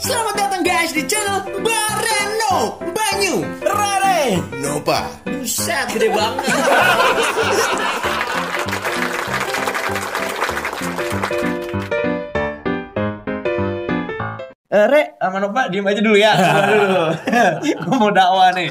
Selamat datang guys di channel Bareno Banyu Rare Nova Buset gede banget Eh, Re, sama Nova diem aja dulu ya. Dulu. Gue mau dakwah nih.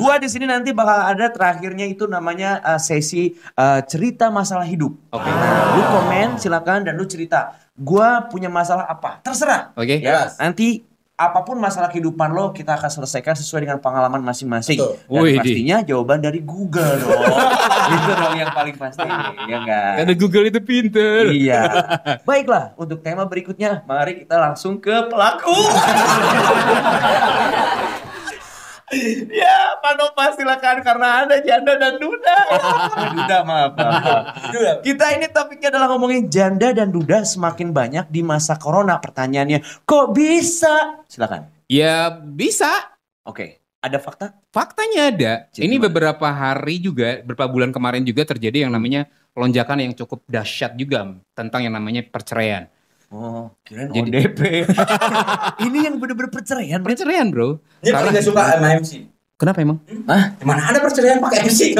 Gua di sini nanti bakal ada terakhirnya itu namanya uh, sesi uh, cerita masalah hidup. Oke. Nah, lu komen silakan dan lu cerita. Gua punya masalah apa? Terserah. Oke. Ya, nanti apa pun masalah kehidupan lo kita akan selesaikan sesuai dengan pengalaman masing-masing. Dan Wih, Di. pastinya jawaban dari Google dong. itu dong yang paling pasti. Ya enggak? Karena Google itu pinter. Iya. Baiklah, untuk tema berikutnya, mari kita langsung ke pelaku. ya, Pak Nova silakan karena ada janda dan duda. Duda maaf. maaf. Kita ini topiknya adalah ngomongin janda dan duda semakin banyak di masa corona. Pertanyaannya, kok bisa? Silakan. Ya bisa. Oke, ada fakta? Faktanya ada. Jadi Ini gimana? beberapa hari juga, beberapa bulan kemarin juga terjadi yang namanya lonjakan yang cukup dahsyat juga tentang yang namanya perceraian. Oh, kirain Jadi- ODP. ini yang bener-bener perceraian. Perceraian bro. Dia paling gak suka sama MC. Kenapa emang? Gimana ada perceraian pakai MC?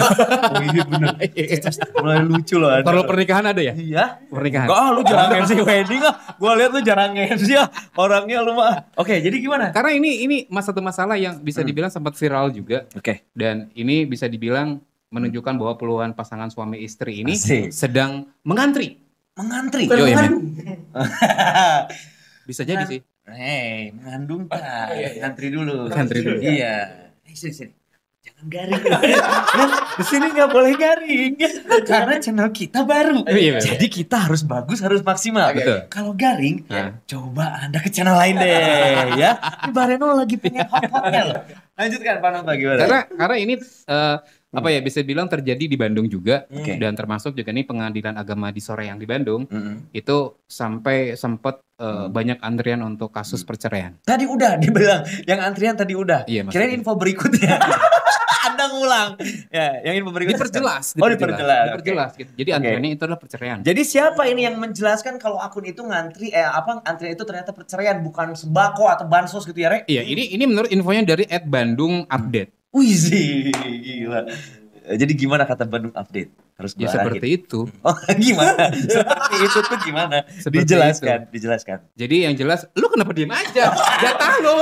Oh, iya bener. Mulai lucu loh. Kalau pernikahan ada ya? Iya. Pernikahan. Enggak, ah, lu jarang MC wedding ah. Gua lihat lu jarang MC ah. Orangnya lu mah. Oke, jadi gimana? Karena ini ini mas satu masalah yang bisa dibilang sempat viral juga Oke. dan ini bisa dibilang menunjukkan bahwa puluhan pasangan suami istri ini Asik. sedang mengantri. Mengantri. Yo, ya, Bukan. Bisa jadi sih. Hei, mengandung tak. Ngantri dulu. Ngantri dulu. Iya. Eh, sini, sini. Jangan garing. Nah, di sini nggak boleh garing. Karena channel kita baru. Iya, iya. Jadi kita harus bagus, harus maksimal. Betul. Kalau garing, Nah. coba Anda ke channel lain deh, ya. Ini Bareno lagi pengen hot-hotnya loh. Lanjutkan Pak Nova gimana? Karena karena ini apa ya bisa bilang terjadi di Bandung juga Oke. dan termasuk juga nih pengadilan agama di sore yang di Bandung Mm-mm. itu sampai sempat eh, banyak antrian untuk kasus perceraian. Tadi udah dibilang yang antrian tadi udah. Iya, Kirain info berikutnya. Anda ngulang. Ya, yang info berikutnya. Diperjelas, Oh, diperjelas. diperjelas gitu. Jadi Oke. antriannya itu adalah perceraian. Jadi siapa ini yang menjelaskan kalau akun itu ngantri eh apa antrian itu ternyata perceraian bukan sembako atau bansos gitu ya, Re? Iya, ini ini menurut infonya dari Ed Bandung Update. Wih, sih, gila. Eh, Jadi gimana kata Bandung update? Harus Ya seperti itu. Oh, gimana? seperti itu tuh gimana? Seperti dijelaskan, dijelaskan. Jadi yang jelas, lu kenapa diem aja? Jatah lu.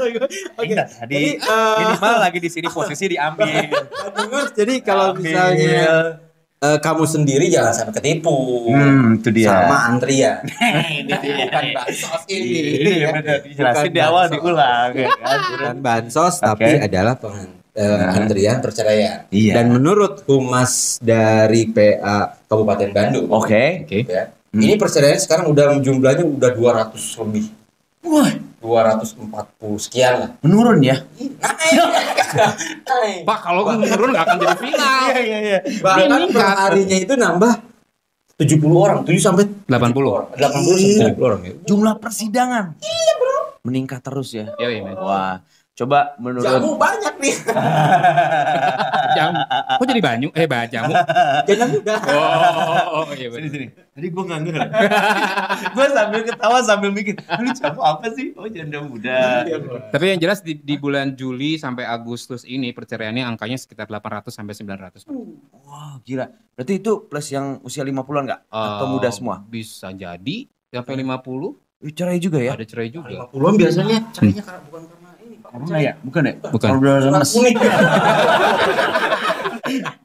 Enggak, tadi minimal lagi di sini posisi diambil. Jadi kalau misalnya eh, kamu sendiri jangan sampai ketipu. Hmm, itu dia. Sama antrian. ini dia. Bukan bansos ini. Iya, benar. Dijelasin Bukan di awal diulang ya kan. Bukan bansos Oke. tapi adalah peng- eh, antrian perceraian. Iya. Dan menurut humas dari PA Kabupaten Bandung, Oke. Oke. ya, ini perceraian sekarang udah jumlahnya udah 200 lebih. Wah, 240 sekian lah. menurun ya. Naik. Pak, kalau menurun nggak akan jadi final. iya iya. Bahkan meningkat. per harinya itu nambah 70 orang, 7 sampai 80. orang. 80 sampai 70 orang ya. Jumlah persidangan. Iya, Bro. Meningkat terus ya. Ya, iya, men. Wah, coba menurut Jamu banyak nih. Jamu. Kok jadi banyu? Eh, bah, jamu. Jangan muda. Oh, iya sini benar. sini. Tadi gua nggak ngerti. gua sambil ketawa sambil mikir, lu jamu apa sih? Oh, janda muda. Tapi yang jelas di, di bulan Juli sampai Agustus ini perceraiannya angkanya sekitar 800 sampai 900. Pak. Wah, gila. Berarti itu plus yang usia 50-an nggak? Atau Eh, muda semua? Bisa jadi sampai 50 Ih, cerai juga ya? ada cerai juga. 50-an biasanya caranya karena bukan karena Corona ya? Bukan ya? Bukan. Kalau udah lemes. kuning.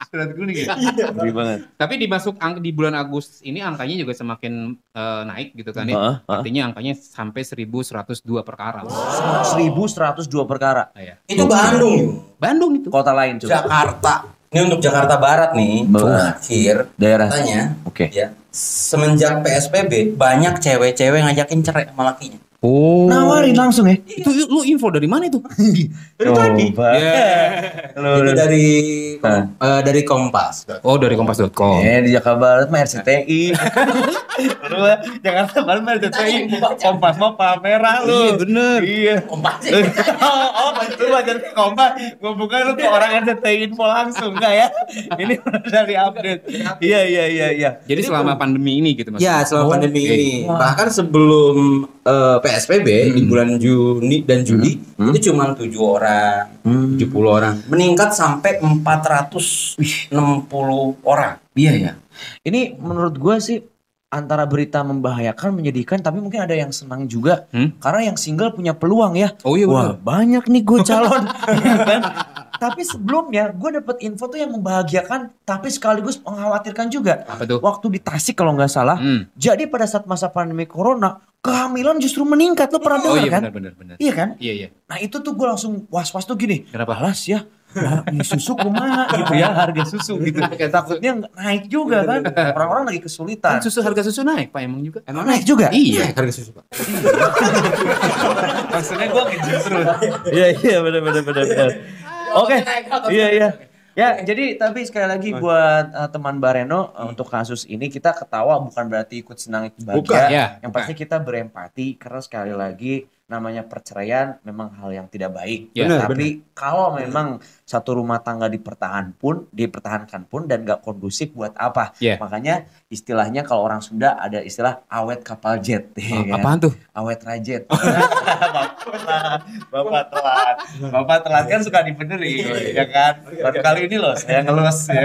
Surat kuning ya? Ngeri banget. Tapi dimasuk ang- di bulan Agustus ini angkanya juga semakin eh, naik gitu kan ya. Heeh, heeh. Artinya angkanya sampai 1102 perkara. 1102 perkara. Ah, ya. Itu Bandung. Bandung itu. Kota lain coba. Jakarta. Ini untuk Jakarta Barat nih, Barat. terakhir Daerah. katanya Oke. ya semenjak PSBB banyak cewek-cewek ngajakin cerai sama lakinya. Oh. Nawarin langsung ya? Itu lu info dari mana itu? Itu tadi. Coba. Lu- Itu dari Hah? eh, dari Kompas. Oh, dari kompas.com. Eh di Jakarta Barat mah RCTI. lu Jakarta Barat mah RCTI. Kompas mah Palmera lu. Iya, bener. Iya. Kompas. oh, oh, lu baca kompas. Gua bukan lu ke orang RCTI info langsung enggak ya? Ini dari update. Iya iya iya iya. Jadi selama pandemi ini gitu mas? Ya, selama Oh, pandemi ini. Bahkan sebelum eh, PSBB di bulan Juni dan Juli Hmm. itu cuma tujuh orang, 70 orang, meningkat sampai 460 orang. Iya ya. Ini menurut gua sih antara berita membahayakan menyedihkan tapi mungkin ada yang senang juga Hmm? karena yang single punya peluang ya. Oh iya Wah benar. banyak nih gue calon. Ya kan? Tapi sebelumnya gue dapet info tuh yang membahagiakan tapi sekaligus mengkhawatirkan juga. Apa tuh? Waktu di Tasik kalau nggak salah. Hmm. Jadi pada saat masa pandemi corona kehamilan justru meningkat. Lo pernah Oh dengar iya kan? benar benar benar. Iya kan? Iya iya. Nah itu tuh gue langsung was-was tuh gini. Kenapa? Alas ya. Nah, ini susu kumaha gitu ya harga susu gitu. Takutnya nggak naik juga kan. Orang-orang lagi kesulitan. Kan susu harga susu naik Pak emang juga. Emang naik juga? Iya. harga susu, Pak. Maksudnya gue justru. Iya iya benar benar benar. benar. Oke. Iya iya. Ya, jadi tapi sekali lagi buat uh, teman Bareno uh, untuk kasus ini kita ketawa bukan berarti ikut senang ikut bahagia. Bukan, ya, Yang pasti kita berempati karena sekali lagi namanya perceraian memang hal yang tidak baik. Ya. Benar, tapi kalau memang satu rumah tangga dipertahan pun, dipertahankan pun dan gak kondusif buat apa? Ya. Makanya istilahnya kalau orang Sunda ada istilah awet kapal jet. ya kan? Apaan tuh? awet rajet. Bapak telat. Bapak telat kan suka dibenerin, ya kan? Baru kali ini loh saya ngelus ya.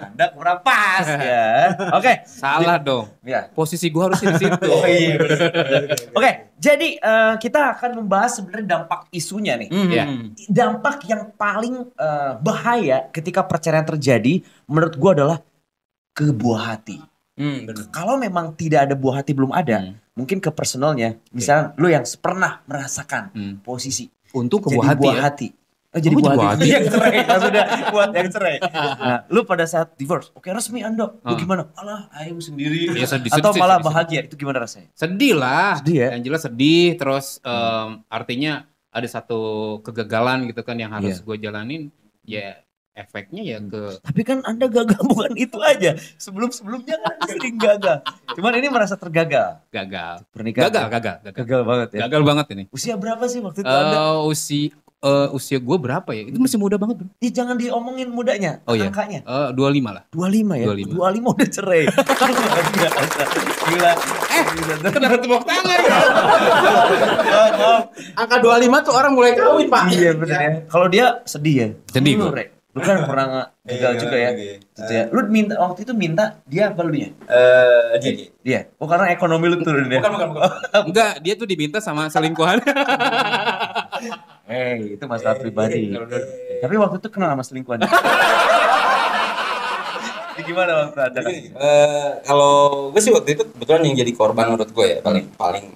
Anda kurang pas ya. Oke. Salah dong. Ya. Posisi gua harusnya di situ. Oh iya bener. Oke, jadi eh, kita akan membahas sebenarnya dampak isunya nih. Iya. Dampak yang paling eh, bahaya ketika perceraian terjadi menurut gua adalah ke buah hati. Hmm, benar. Kalau memang tidak ada buah hati belum ada, Hmm. mungkin ke personalnya, misalnya lu yang pernah merasakan Hmm. posisi Untuk ke jadi buah hati buah ya. hati. Oh, jadi hati. hati. yang cerai, maksudnya buat yang cerai. Nah, lu pada saat divorce, oke resmi Ando, lu Ah. gimana? Alah, ayo sendiri. Ya, sedih, Atau sedih, malah sedih, bahagia, itu gimana rasanya? Sedih lah. Sedih ya? Yang jelas sedih. Terus em, artinya ada satu kegagalan gitu kan yang harus Iya. gue jalanin. Ya efeknya ya ke Tapi kan Anda gagal bukan itu aja. Sebelum-sebelumnya kan Anda sering gagal. Cuman ini merasa tergagal. gagal. Pernikahan. Gagal, gagal, gagal. Gagal banget ya. Gagal banget ini. Usia berapa sih waktu itu Eh Anda? usia eh, usia gue berapa ya? Itu masih muda banget, Bro. Ih, jangan diomongin mudanya, Oh, iya. angkanya. Eh 25 lah. 25 ya? 25. 25 udah cerai. Gila. Eh, Kenapa tepuk tangan ya? Angka 25 tuh orang mulai kawin, Pak. Iya benar ya. Kalau dia sedih ya. Sedih. Rek. Lu kan pernah gagal juga ya. Gitu ya. Lu minta waktu itu minta dia apa lu nya? Eh, jadi. Dia. Oh karena ekonomi lu turun ya. Bukan, bukan, bukan. Enggak, dia tuh diminta sama selingkuhan. Eh, itu masalah pribadi. Tapi waktu itu kenal sama selingkuhan. Ini gimana waktu ada? Eh, kalau gue sih waktu itu kebetulan yang jadi korban menurut gue ya paling paling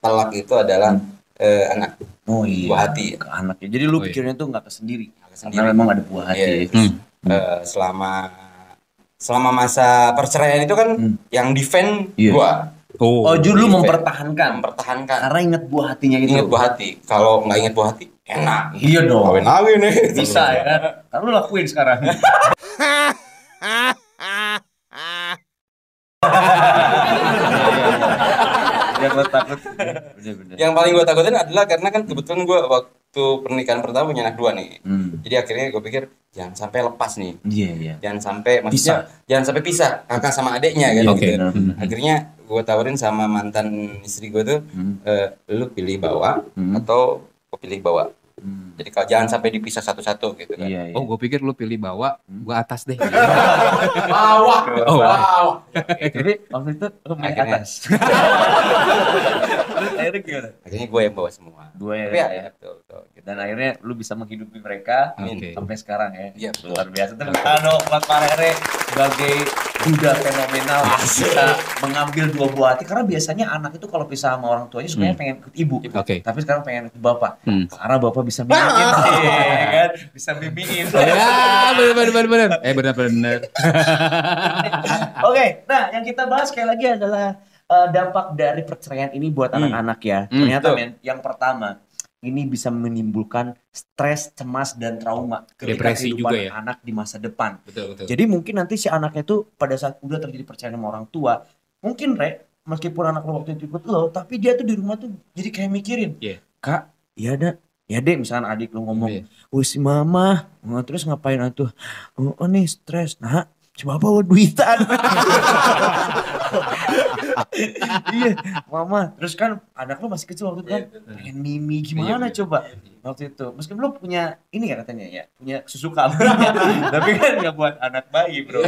telak itu adalah eh, anak Oh iya. buah hati. Ke anaknya. Jadi lu Oh, iya. pikirnya tuh nggak kesendiri. Sendiri. Karena memang ada buah hati. Iya. Hmm. Eh, selama selama masa perceraian itu kan Hmm. yang defend Iya. gua Oh. Oh, mempertahankan. mempertahankan Karena inget buah hatinya itu. inget buah hati kalau nggak inget buah hati enak Iya dong. kawin lagi nih Bisa ya kan? Kan lu lakuin sekarang. Jangan takut. Bener-bener. yang paling gue takutin adalah karena kan kebetulan gue waktu pernikahan pertama punya anak dua nih Hmm. jadi akhirnya gue pikir jangan sampai lepas nih Iya, iya. jangan sampai maksudnya jangan sampai pisah kakak sama adeknya kan Oke. gitu. benar-benar. akhirnya gue tawarin sama mantan istri gue tuh Hmm. eh, lu pilih bawa Hmm. atau gue pilih bawa Hmm. jadi kalau jangan sampai dipisah satu-satu gitu kan Iya, iya. Oh, gue pikir lu pilih bawa, gua atas deh. bawa Oh, bawa Jadi waktu itu lu main atas. Terus akhirnya gimana? akhirnya gue yang bawa semua Dua ya. Tapi ya, ya, betul, betul. Dan akhirnya lu bisa menghidupi mereka. Oke. sampai sekarang ya. Iya, betul. Luar biasa. Dong buat Pak Rere sebagai Buddha fenomenal bisa mengambil dua buah hati karena biasanya anak itu kalau pisah sama orang tuanya sebenarnya Hmm. pengen ikut ibu. Oke. Tapi sekarang pengen ikut bapak. Hmm. Karena bapak bisa mimiin. Iya kan? Bisa mimiin. Ya, benar benar benar benar. Eh benar benar. Oke, nah yang kita bahas sekali lagi adalah eh, dampak dari perceraian ini buat Hmm. anak-anak ya. Hmm, Ternyata men, yang pertama ini bisa menimbulkan stres, cemas dan trauma ketika Depresi kehidupan juga ya? anak di masa depan. Betul betul. Jadi mungkin nanti si anaknya tuh pada saat udah terjadi perceraian sama orang tua, mungkin re, meskipun anak lo waktu itu ikut lo, tapi dia tuh di rumah tuh jadi kayak mikirin, Iya. kak, ya ada, ya deh, misalnya adik lo ngomong, wih si mama, Nah, terus ngapain atuh? Oh, oh nih stres, nah Coba bawa duitan. iya, mama. Terus kan anak lu masih kecil waktu itu kan. Pengen mimi gimana coba waktu itu. Meskipun lu punya ini ya katanya ya, punya susu kambing. Tapi kan nggak buat anak bayi, Bro.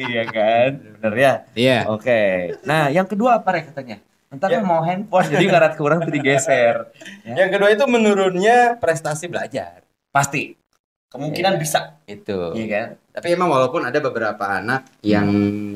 iya kan? Bener ya? Iya. Oke. Nah, yang kedua apa Rek katanya? Entar mau handphone jadi karat kurang tuh digeser. Ya. Yang kedua itu menurunnya prestasi belajar. Pasti. Kemungkinan Iya. bisa. Itu. Iya kan? Tapi emang walaupun ada beberapa anak yang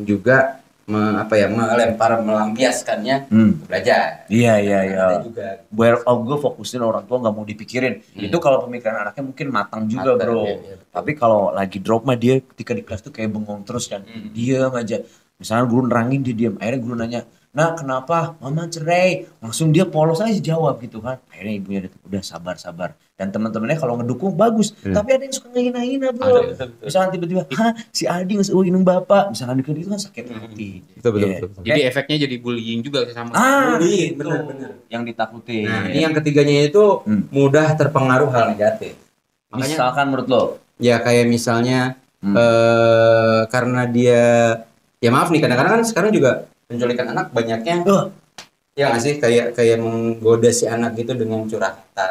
juga me- apa ya melempar melampiaskannya Hmm. belajar. Iya, iya, iya. Juga. Where oh, gue fokusin orang tua nggak mau dipikirin. Hmm. Itu kalau pemikiran anaknya mungkin matang juga, Matang, bro. iya, iya. Tapi kalau lagi drop mah dia ketika di kelas tuh kayak bengong terus kan. Hmm. Diam aja. Misalnya guru nerangin dia diam. Akhirnya guru nanya, "Nah, kenapa? Mama cerai." Langsung dia polos aja jawab gitu kan. Akhirnya ibunya udah, udah sabar-sabar. Dan teman-temannya kalau ngedukung bagus, tapi ada yang suka ngehina-hina, bro. Ada. Misalnya tiba-tiba, "Hah, si Adi nggak sesuai dengan bapak." Misalkan dikit itu kan sakit hati. Betul, betul, Iya. betul, betul. Jadi efeknya jadi bullying juga sama. Ah, Bullying, itu benar-benar. yang ditakuti. Nah, ini yang ketiganya itu Hmm. mudah terpengaruh hal negatif. Makanya Misalkan menurut lo, ya kayak misalnya Hmm. eh karena dia ya maaf nih kadang-kadang kan sekarang juga penculikan anak banyaknya oh, ya nggak sih kayak kayak menggoda si anak gitu dengan curhatan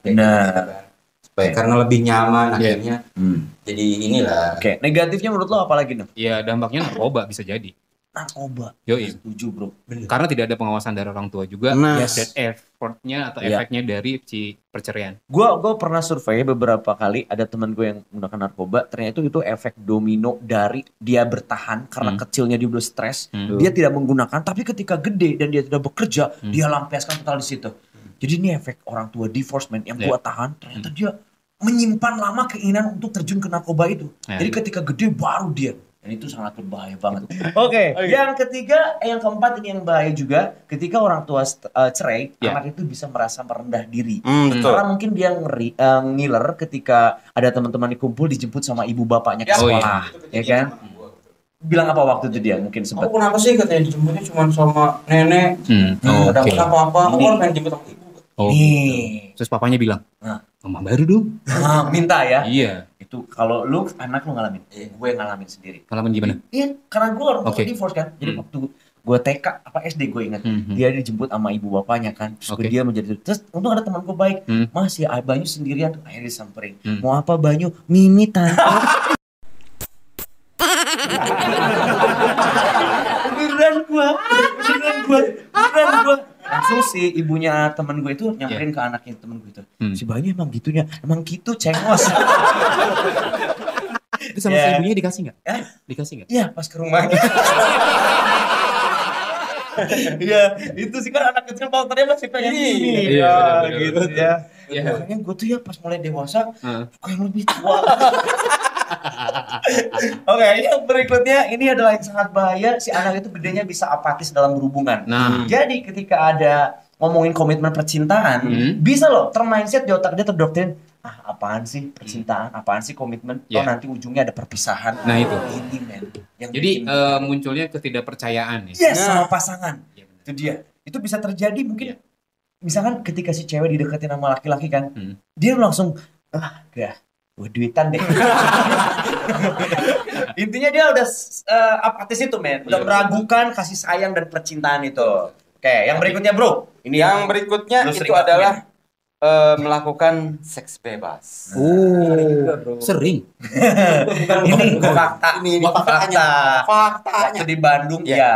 kayak gitu kan. supaya karena lebih nyaman Iya. akhirnya jadi inilah Oke, negatifnya menurut lo apa lagi nih? Ya dampaknya narkoba bisa jadi. Narkoba. Yoi. Setuju bro. Karena tidak ada pengawasan dari orang tua juga Nah. dan effortnya atau Iya. efeknya dari si perceraian. Gua gua pernah survei beberapa kali ada teman gue yang menggunakan narkoba. Ternyata itu, itu efek domino dari dia bertahan karena Hmm. kecilnya dia udah stres. Hmm. Dia tidak menggunakan, tapi ketika gede dan dia tidak bekerja, Hmm. dia lampiaskan total di situ. Jadi ini efek orang tua divorcement yang Iya. gua tahan. Ternyata dia menyimpan lama keinginan untuk terjun ke narkoba itu. Ya. Jadi ketika gede baru dia. Dan itu sangat berbahaya banget. Oke, yang ketiga, eh, yang keempat ini yang bahaya juga. Ketika orang tua eh, cerai, Ya. anak itu bisa merasa merendah diri. Hmm, Karena mungkin dia ngeri, eh, ngiler ketika ada teman-teman dikumpul dijemput sama ibu bapaknya ke Ya, oh iya. sekolah, ya kan? Bilang apa waktu itu dia mungkin sempat? Aku kenapa sih katanya dijemputnya cuma sama nenek Hmm. Hmm, ada Oke. apa-apa aku kan pengen jemput sama ibu Oh. Nih, Terus papanya bilang, Nah. mama baru dong. nah, minta ya. Iya. Itu kalau lu anak lu ngalamin, gue ngalamin sendiri. Pengalaman gimana? Iya, karena gue orang tua Oke. divorce kan. Jadi Hmm. waktu gue TK apa SD gue ingat, Hmm. dia dijemput sama ibu bapaknya kan. Terus Oke. dia menjadi terus untung ada teman gue baik. Hmm. Mas ya Banyu sendirian tuh akhirnya disamperin. Hmm. Mau apa Banyu? Mimi tante. beneran gua, beneran gua, beneran gua. Langsung si ibunya temen gue itu nyamperin ke anaknya temen gue itu. Hmm. Si Banyu emang gitunya, emang gitu cengos. Itu sama Ya. si ibunya dikasih nggak? Hah? Dikasih nggak? Iya pas ke rumahnya. Iya, itu sih kan anak kecil karakternya masih pengen Iya, ini. iya, ya, gitu ya. Iya. Makanya gue tuh ya pas mulai dewasa, suka yang lebih tua. Oke, yang berikutnya ini adalah yang sangat bahaya. Si anak itu gedenya bisa apatis dalam berhubungan. Nah, Jadi ketika ada ngomongin komitmen percintaan, Hmm. bisa loh termindset di otak dia terdoktrin. Ah, apaan sih percintaan? Apaan sih komitmen? Oh Ya. nanti ujungnya ada perpisahan. Nah, itu. Ini men. Yang jadi bikin- eh, munculnya ketidakpercayaan ya. Yes, Nah. sama pasangan. Benar. Itu dia. Itu bisa terjadi mungkin. Iya. Misalkan ketika si cewek dideketin sama laki-laki kan, Hmm. dia langsung ah, gak, gue duitan deh. Intinya dia udah eh, apatis itu men, udah Iya. meragukan kasih sayang dan percintaan itu. Oke, yang berikutnya bro. Ini yang berikutnya itu adalah eh, melakukan seks bebas Oh, sering. ini fakta. ini, ini fakta. faktanya faktanya Waktu di Bandung Ya. ya.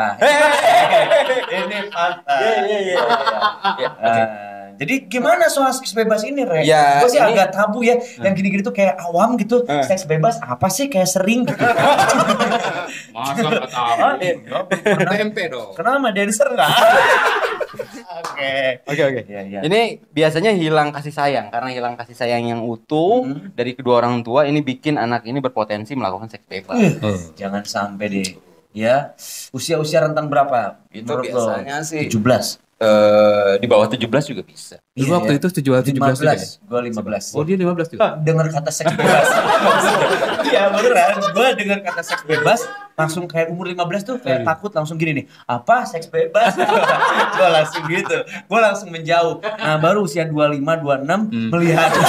Ini fakta. Iya, iya, iya. Eh, jadi gimana soal seks bebas ini, Re? Ya, Gue sih ini- agak tabu ya. Yang gini-gini tuh kayak awam gitu. Eh. Seks bebas apa sih? Kayak sering gitu. Masa nggak tahu? Ah, enggak, pernah. Tempe dong. Kenapa sama dancer nggak? Oke. Oke oke. Iya, iya. Ini biasanya hilang kasih sayang karena hilang kasih sayang yang utuh Hmm. dari kedua orang tua ini bikin anak ini berpotensi melakukan seks bebas. Oh. Jangan sampai deh. Ya, usia-usia rentang berapa? Itu Menurut lo? biasanya sih 17. Eh, di bawah 17 juga bisa. Dulu Iya, waktu iya. itu tujuh tujuh belas juga ya? 15. Gue 15. Oh dia 15 juga. Ah, dengar kata seks bebas. Iya beneran, gue dengar kata seks bebas langsung kayak umur 15 tuh kayak Aduh. takut langsung gini nih. Apa seks bebas? gue langsung gitu. Gue langsung menjauh. Nah, baru usia 25 26 Hmm. melihat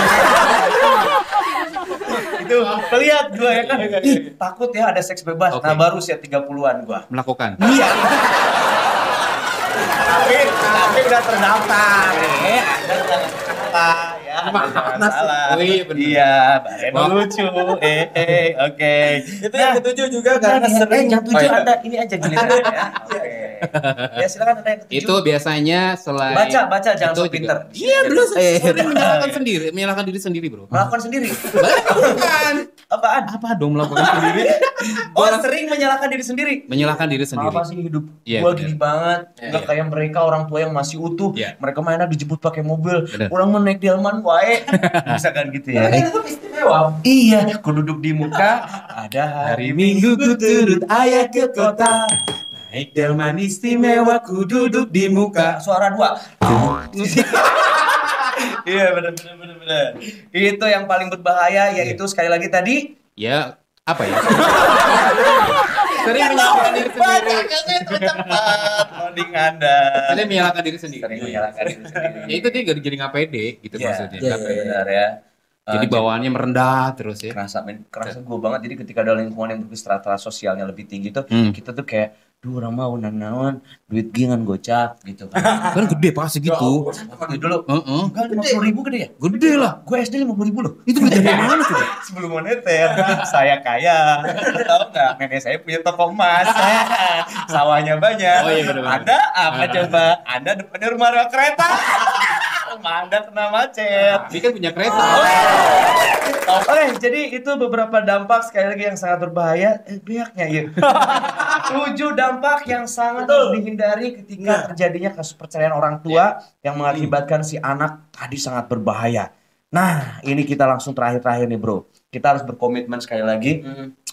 itu lihat gue ya kan Ih, takut ya ada seks bebas Oke. nah baru usia 30-an gue Melakukan. iya tapi tapi udah terdaftar. Eh anda jangan salah ya? Mas. salah Oh iya, bener. iya Bareno Wah. lucu. Eh eh oke. Itu yang ketujuh juga karena Nah, sering. Eh, yang tujuh Oh, iya. anda ini aja giliran ya. Oke. Ya silakan anda yang ketujuh. Itu biasanya selain baca baca jangan so pinter. Iya, belum Eh, sering menyalahkan sendiri, menyalahkan diri sendiri, Bro. melakukan sendiri? Bukan. Apaan Apa dong melakukan sendiri? oh sering menyalahkan diri sendiri Menyalahkan diri sendiri. Apa sih hidup Iya, gua bener. gini banget, Iya, nggak iya. kayak mereka orang tua yang masih utuh. Iya. Mereka mainnya dijemput pakai mobil, Bener. orang mau naik delman wae. Misalkan gitu ya. Kan itu istimewa. Iya, ku duduk di muka, ada hari Minggu ku turut ayah ke kota. Naik delman istimewa, ku duduk di muka. Suara dua. Iya benar benar benar benar. Itu yang paling berbahaya yaitu sekali lagi tadi Ya, apa ya? sering menyalahkan diri sendiri. cepat loading Anda. Sering menyalahkan diri sendiri. Sering menyalahkan diri sendiri. Ya itu dia jadi nggak pede gitu Iya, maksudnya. iya, benar ya. Jadi Eh, bawaannya merendah terus ya. kerasa men kerasa gue banget. Jadi ketika ada lingkungan yang strata sosialnya lebih tinggi tuh Hmm. kita tuh kayak duh orang mau naon duit gingan gocap gitu kan. Kan gede pasti gitu. waktu dulu? Heeh. enggak lima puluh ribu gede ya? Gede lah. gue SD lima puluh ribu loh. Itu duit dari mana coba? sebelum moneter. Saya kaya. Tahu nggak? Nenek saya punya toko emas. Sawahnya banyak. Oh iya, anda apa coba? Anda depannya rumah rel kereta anda kena macet Tapi kan punya kereta. Oke, jadi itu beberapa dampak sekali lagi yang sangat berbahaya. Eh, pihaknya ya. Tujuh dampak yang sangat harus dihindari ketika terjadinya kasus perceraian orang tua yang mengakibatkan si anak tadi sangat berbahaya. Nah, ini kita langsung terakhir-terakhir nih, Bro. Kita harus berkomitmen sekali lagi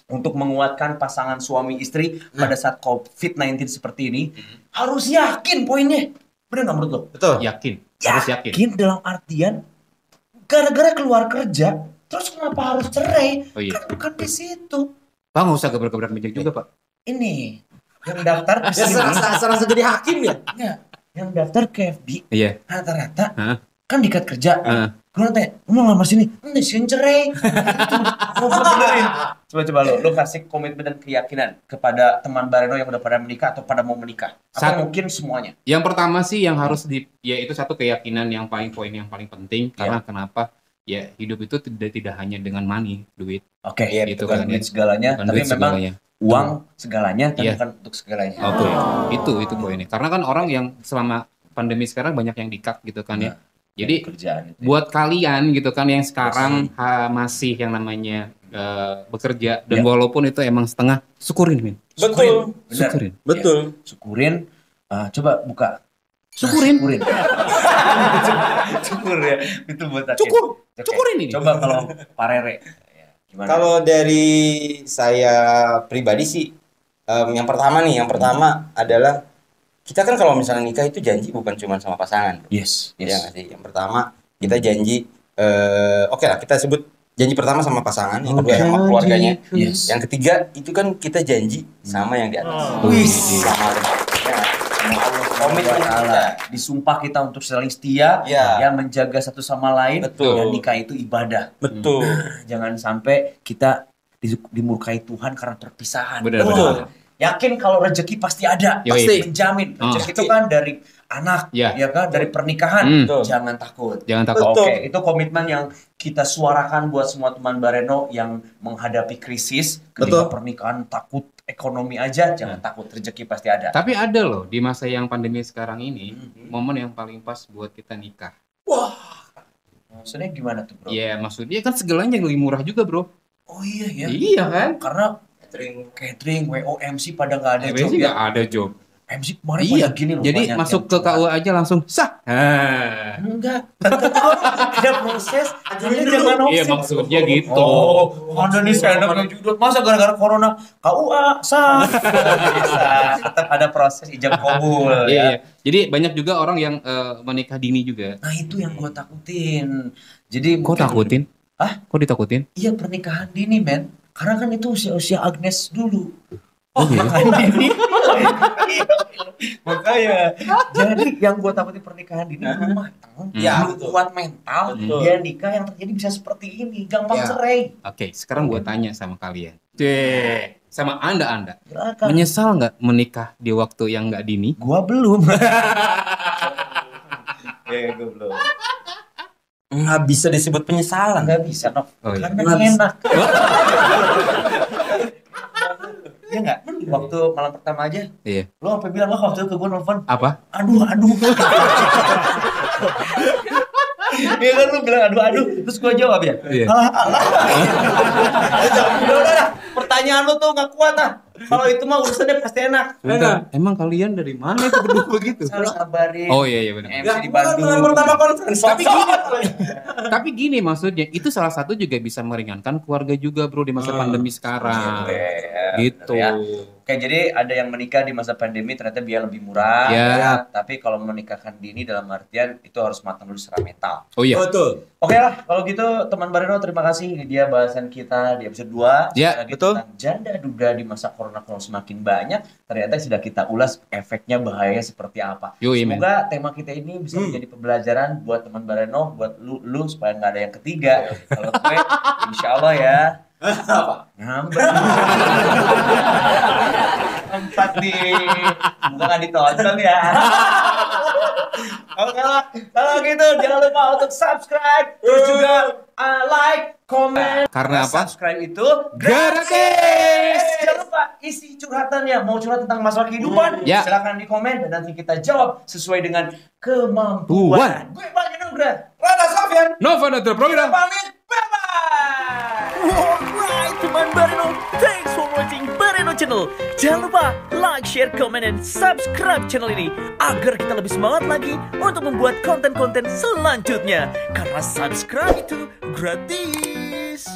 untuk menguatkan pasangan suami istri pada saat COVID-19 seperti ini. Harus yakin poinnya. Bener nggak menurut lo? Betul. Yakin. Harus yakin. Yakin dalam artian gara-gara keluar kerja, terus kenapa harus cerai? Oh iya. Kan bukan di situ. Pak nggak usah gebrak-gebrak meja juga pak. Ini yang daftar Ya serasa, serasa jadi hakim ya. enggak. Yang daftar ke FB Iya. rata-rata? Kan dikat kerja. Heeh. Gue nanya, lu mau ngelamar sini? Ini sih cerai. Benerin. Coba-coba lo, lo kasih komitmen dan keyakinan kepada teman Bareno yang udah pada menikah atau pada mau menikah. Atau Sat- mungkin semuanya. Yang pertama sih yang harus di, ya itu satu keyakinan yang paling poin yang paling penting karena kenapa? Ya hidup itu tidak tidak hanya dengan money, duit, Oke, Iya, Gitu bukan kan, duit ya. segalanya, bukan tapi duit memang segalanya. uang segalanya, tapi Iya. bukan untuk segalanya. Oke, itu itu poinnya. Karena kan orang yang selama pandemi sekarang banyak yang dikat gitu kan ya. Jadi kerjaan itu. buat kalian gitu kan yang sekarang ha- masih yang namanya eh, bekerja dan Ya. walaupun itu emang setengah syukurin min Betul. Syukurin Betul. Syukurin. Ah, coba buka. Syukurin. Syukurin. Syukur ya. Itu buat aku. Cukur. Oke. Syukurin ini. Coba kalau Parere. Ya, Gimana? Kalau dari saya pribadi sih, em, yang pertama nih, yang pertama adalah kita kan kalau misalnya nikah itu janji bukan cuma sama pasangan. yes, Ya yes. nggak sih? Yang pertama kita janji, eh, oke lah kita sebut janji pertama sama pasangan, yang kedua sama keluarganya. Yes. Yang ketiga itu kan kita janji sama yang di atas. Wih. Sama komitmen kita. Allah. Disumpah kita untuk saling setia, Ya. ya menjaga satu sama lain. Betul. Dan nikah itu ibadah. Betul. Jangan sampai kita di- dimurkai Tuhan karena perpisahan. Benar, Wah, benar. Yakin kalau rezeki pasti ada, Yoi. pasti menjamin. Oh. Rezeki itu kan dari anak, Ya. ya kan, dari pernikahan. Hmm. Betul. Jangan takut. jangan takut. Oke, itu komitmen yang kita suarakan buat semua teman Bareno yang menghadapi krisis ketika Betul. pernikahan takut ekonomi aja, jangan takut rezeki pasti ada. tapi ada loh di masa yang pandemi sekarang ini Mhm. momen yang paling pas buat kita nikah Maksudnya gimana tuh, Bro? ya maksudnya kan segalanya yang lebih murah juga bro Oh iya ya. iya kan Karena catering, WO, MC pada nggak ada MC job nggak ya. ada job MC kemarin iya pada gini loh. jadi masuk ke. KUA aja langsung sah Ah. Enggak, ada proses. Ada zaman iya opsi. maksudnya gitu Oh, Anda nih seenaknya judul. Masa gara-gara corona KUA sah. Bisa. Tetap ada proses ijab kabul Iya, ya. iya. Jadi banyak juga orang yang eh, menikah dini juga. Nah, itu yang gua takutin. Jadi Kok takutin? Hah? Kok ditakutin? Iya, pernikahan dini, men. Karena kan itu usia-usia Agnes dulu. Oh, dini. Makanya jadi yang gua takutin pernikahan dini belum matang, Ya, belum betul. kuat mental, Betul. dia nikah yang terjadi bisa seperti ini, gampang Ya. cerai. Oke, sekarang gue tanya sama kalian. Deh, sama anda anda Silakan. menyesal nggak menikah di waktu yang nggak dini? Gua belum. Eh, gua belum. Nggak bisa disebut penyesalan. Nggak bisa, Nok. Oh, iya. Karena Nggak enak. Iya nggak? Waktu malam pertama aja, Iya. lo sampai bilang lo waktu itu ke gue nelfon, Apa? aduh aduh. Iya kan lu bilang aduh aduh, terus gue jawab ya. Iya. Alah alah. Udah udah dah. pertanyaan lu tuh nggak kuat ah. Kalau itu mah urusannya pasti enak. Bentar, emang kalian dari mana itu berdua begitu? Salah kabarin. Oh iya iya benar. MC Nggak, di Bandung. pertama conference. Tapi gini, tapi gini maksudnya itu salah satu juga bisa meringankan keluarga juga bro di masa Hmm. pandemi sekarang. Iya, Gitu. Ya. Oke, jadi ada yang menikah di masa pandemi ternyata biaya lebih murah. Ya. Tapi kalau menikahkan dini dalam artian itu harus matang dulu secara mental. Oh iya. Betul. Oke lah, kalau gitu teman Bareno terima kasih ini dia bahasan kita di episode 2 Ya, Lagi betul. tentang janda duda di masa corona kalau semakin banyak ternyata sudah kita ulas efeknya bahaya seperti apa. Men. Semoga tema kita ini bisa menjadi pembelajaran buat teman Bareno, buat lu, lu supaya nggak ada yang ketiga. Kalau gue, insya Allah ya. Ngambek. Empat. Semoga nggak ditonton ya. Oke lah, kalau gitu jangan lupa untuk subscribe, terus juga uh, like, comment. Karena apa? Subscribe itu Gratis. Jangan lupa isi curhatannya. Mau curhat tentang masalah kehidupan? Ya. Silakan di komen dan nanti kita jawab sesuai dengan kemampuan. Gue Bang Nugra, Rada Sofian, Nova Natal Program. pamit. Bye bye. Alright teman Bareno, thanks for watching Bareno Channel. Jangan lupa like, share, comment, dan subscribe channel ini agar kita lebih semangat lagi untuk membuat konten-konten selanjutnya. Karena subscribe itu gratis.